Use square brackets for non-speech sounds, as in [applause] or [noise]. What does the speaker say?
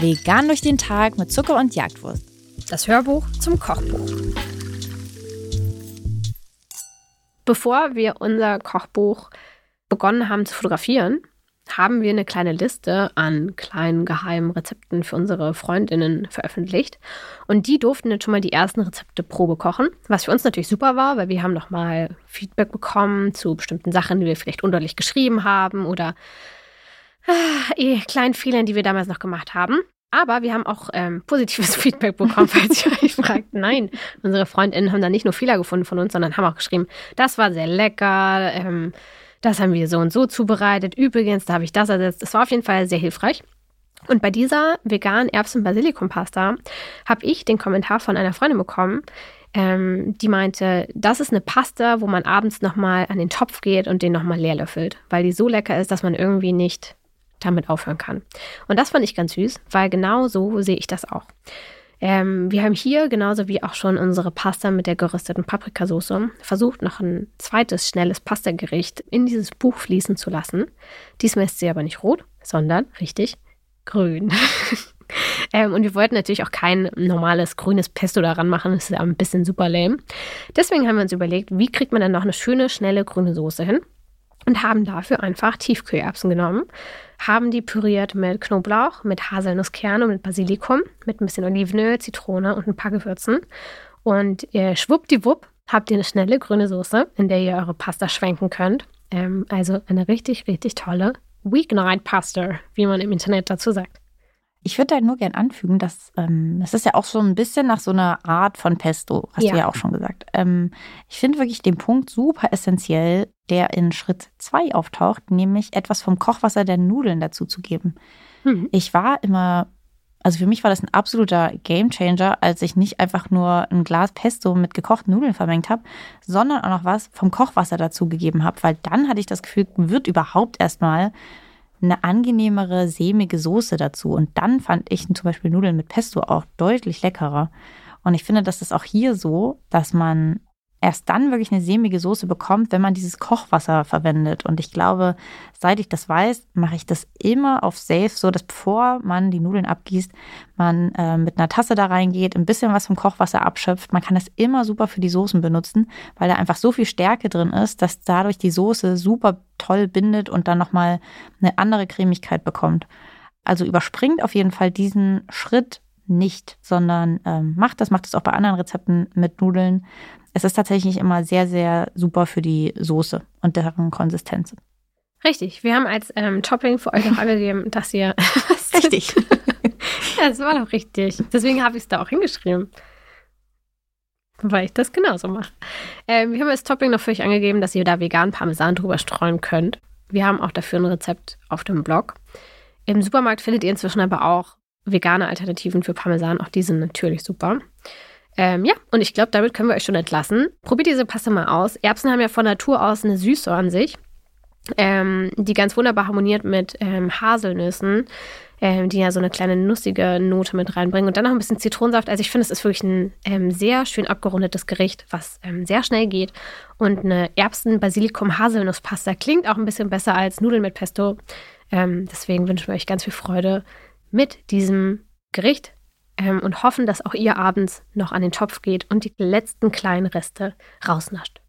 Vegan durch den Tag mit Zucker und Jagdwurst. Das Hörbuch zum Kochbuch. Bevor wir unser Kochbuch begonnen haben zu fotografieren, haben wir eine kleine Liste an kleinen geheimen Rezepten für unsere Freundinnen veröffentlicht. Und die durften jetzt schon mal die ersten Rezepte Probe kochen, was für uns natürlich super war, weil wir haben nochmal Feedback bekommen zu bestimmten Sachen, die wir vielleicht undeutlich geschrieben haben oder eh, kleinen Fehlern, die wir damals noch gemacht haben. Aber wir haben auch ähm, positives [laughs] Feedback bekommen, falls ihr euch [laughs] fragt. Nein, unsere Freundinnen haben da nicht nur Fehler gefunden von uns, sondern haben auch geschrieben, das war sehr lecker. Ähm, das haben wir so und so zubereitet. Übrigens, da habe ich das ersetzt. Das war auf jeden Fall sehr hilfreich. Und bei dieser veganen Erbsen-Basilikum-Pasta habe ich den Kommentar von einer Freundin bekommen, ähm, die meinte, das ist eine Pasta, wo man abends nochmal an den Topf geht und den nochmal leer löffelt, weil die so lecker ist, dass man irgendwie nicht damit aufhören kann. Und das fand ich ganz süß, weil genau so sehe ich das auch. Ähm, wir haben hier, genauso wie auch schon unsere Pasta mit der gerösteten Paprikasauce, versucht, noch ein zweites schnelles Pastagericht in dieses Buch fließen zu lassen. Diesmal ist sie aber nicht rot, sondern richtig grün. [laughs] ähm, und wir wollten natürlich auch kein normales grünes Pesto daran machen, das ist ja ein bisschen super lame. Deswegen haben wir uns überlegt, wie kriegt man dann noch eine schöne, schnelle grüne Soße hin? Und haben dafür einfach Tiefkühlerbsen genommen haben die püriert mit Knoblauch, mit Haselnusskerne und mit Basilikum, mit ein bisschen Olivenöl, Zitrone und ein paar Gewürzen. Und ihr schwuppdiwupp habt ihr eine schnelle grüne Soße, in der ihr eure Pasta schwenken könnt. Ähm, also eine richtig, richtig tolle Weeknight Pasta, wie man im Internet dazu sagt. Ich würde da nur gern anfügen, dass ähm, das ist ja auch so ein bisschen nach so einer Art von Pesto, hast ja. du ja auch schon gesagt. Ähm, ich finde wirklich den Punkt super essentiell, der in Schritt zwei auftaucht, nämlich etwas vom Kochwasser der Nudeln dazu zu geben. Mhm. Ich war immer, also für mich war das ein absoluter Gamechanger, als ich nicht einfach nur ein Glas Pesto mit gekochten Nudeln vermengt habe, sondern auch noch was vom Kochwasser dazu gegeben habe, weil dann hatte ich das Gefühl, wird überhaupt erstmal eine angenehmere, sämige Soße dazu. Und dann fand ich zum Beispiel Nudeln mit Pesto auch deutlich leckerer. Und ich finde, das ist auch hier so, dass man erst dann wirklich eine sämige Soße bekommt, wenn man dieses Kochwasser verwendet. Und ich glaube, seit ich das weiß, mache ich das immer auf Safe, so dass bevor man die Nudeln abgießt, man äh, mit einer Tasse da reingeht, ein bisschen was vom Kochwasser abschöpft. Man kann das immer super für die Soßen benutzen, weil da einfach so viel Stärke drin ist, dass dadurch die Soße super toll bindet und dann nochmal eine andere Cremigkeit bekommt. Also überspringt auf jeden Fall diesen Schritt nicht, sondern ähm, macht das, macht es auch bei anderen Rezepten mit Nudeln es ist tatsächlich immer sehr, sehr super für die Soße und deren Konsistenz. Richtig. Wir haben als ähm, Topping für euch noch [laughs] angegeben, dass ihr. [laughs] richtig. [laughs] ja, das war doch richtig. Deswegen habe ich es da auch hingeschrieben. [laughs] Weil ich das genauso mache. Ähm, wir haben als Topping noch für euch angegeben, dass ihr da vegan Parmesan drüber streuen könnt. Wir haben auch dafür ein Rezept auf dem Blog. Im Supermarkt findet ihr inzwischen aber auch vegane Alternativen für Parmesan. Auch die sind natürlich super. Ähm, ja, und ich glaube, damit können wir euch schon entlassen. Probiert diese Paste mal aus. Erbsen haben ja von Natur aus eine Süße an sich, ähm, die ganz wunderbar harmoniert mit ähm, Haselnüssen, ähm, die ja so eine kleine nussige Note mit reinbringen. Und dann noch ein bisschen Zitronensaft. Also ich finde, es ist wirklich ein ähm, sehr schön abgerundetes Gericht, was ähm, sehr schnell geht. Und eine Erbsen-Basilikum-Haselnusspasta klingt auch ein bisschen besser als Nudeln mit Pesto. deswegen wünschen wir euch ganz viel Freude mit diesem Gericht ähm, und hoffen, dass auch ihr abends noch an den Topf geht und die letzten kleinen Reste rausnascht.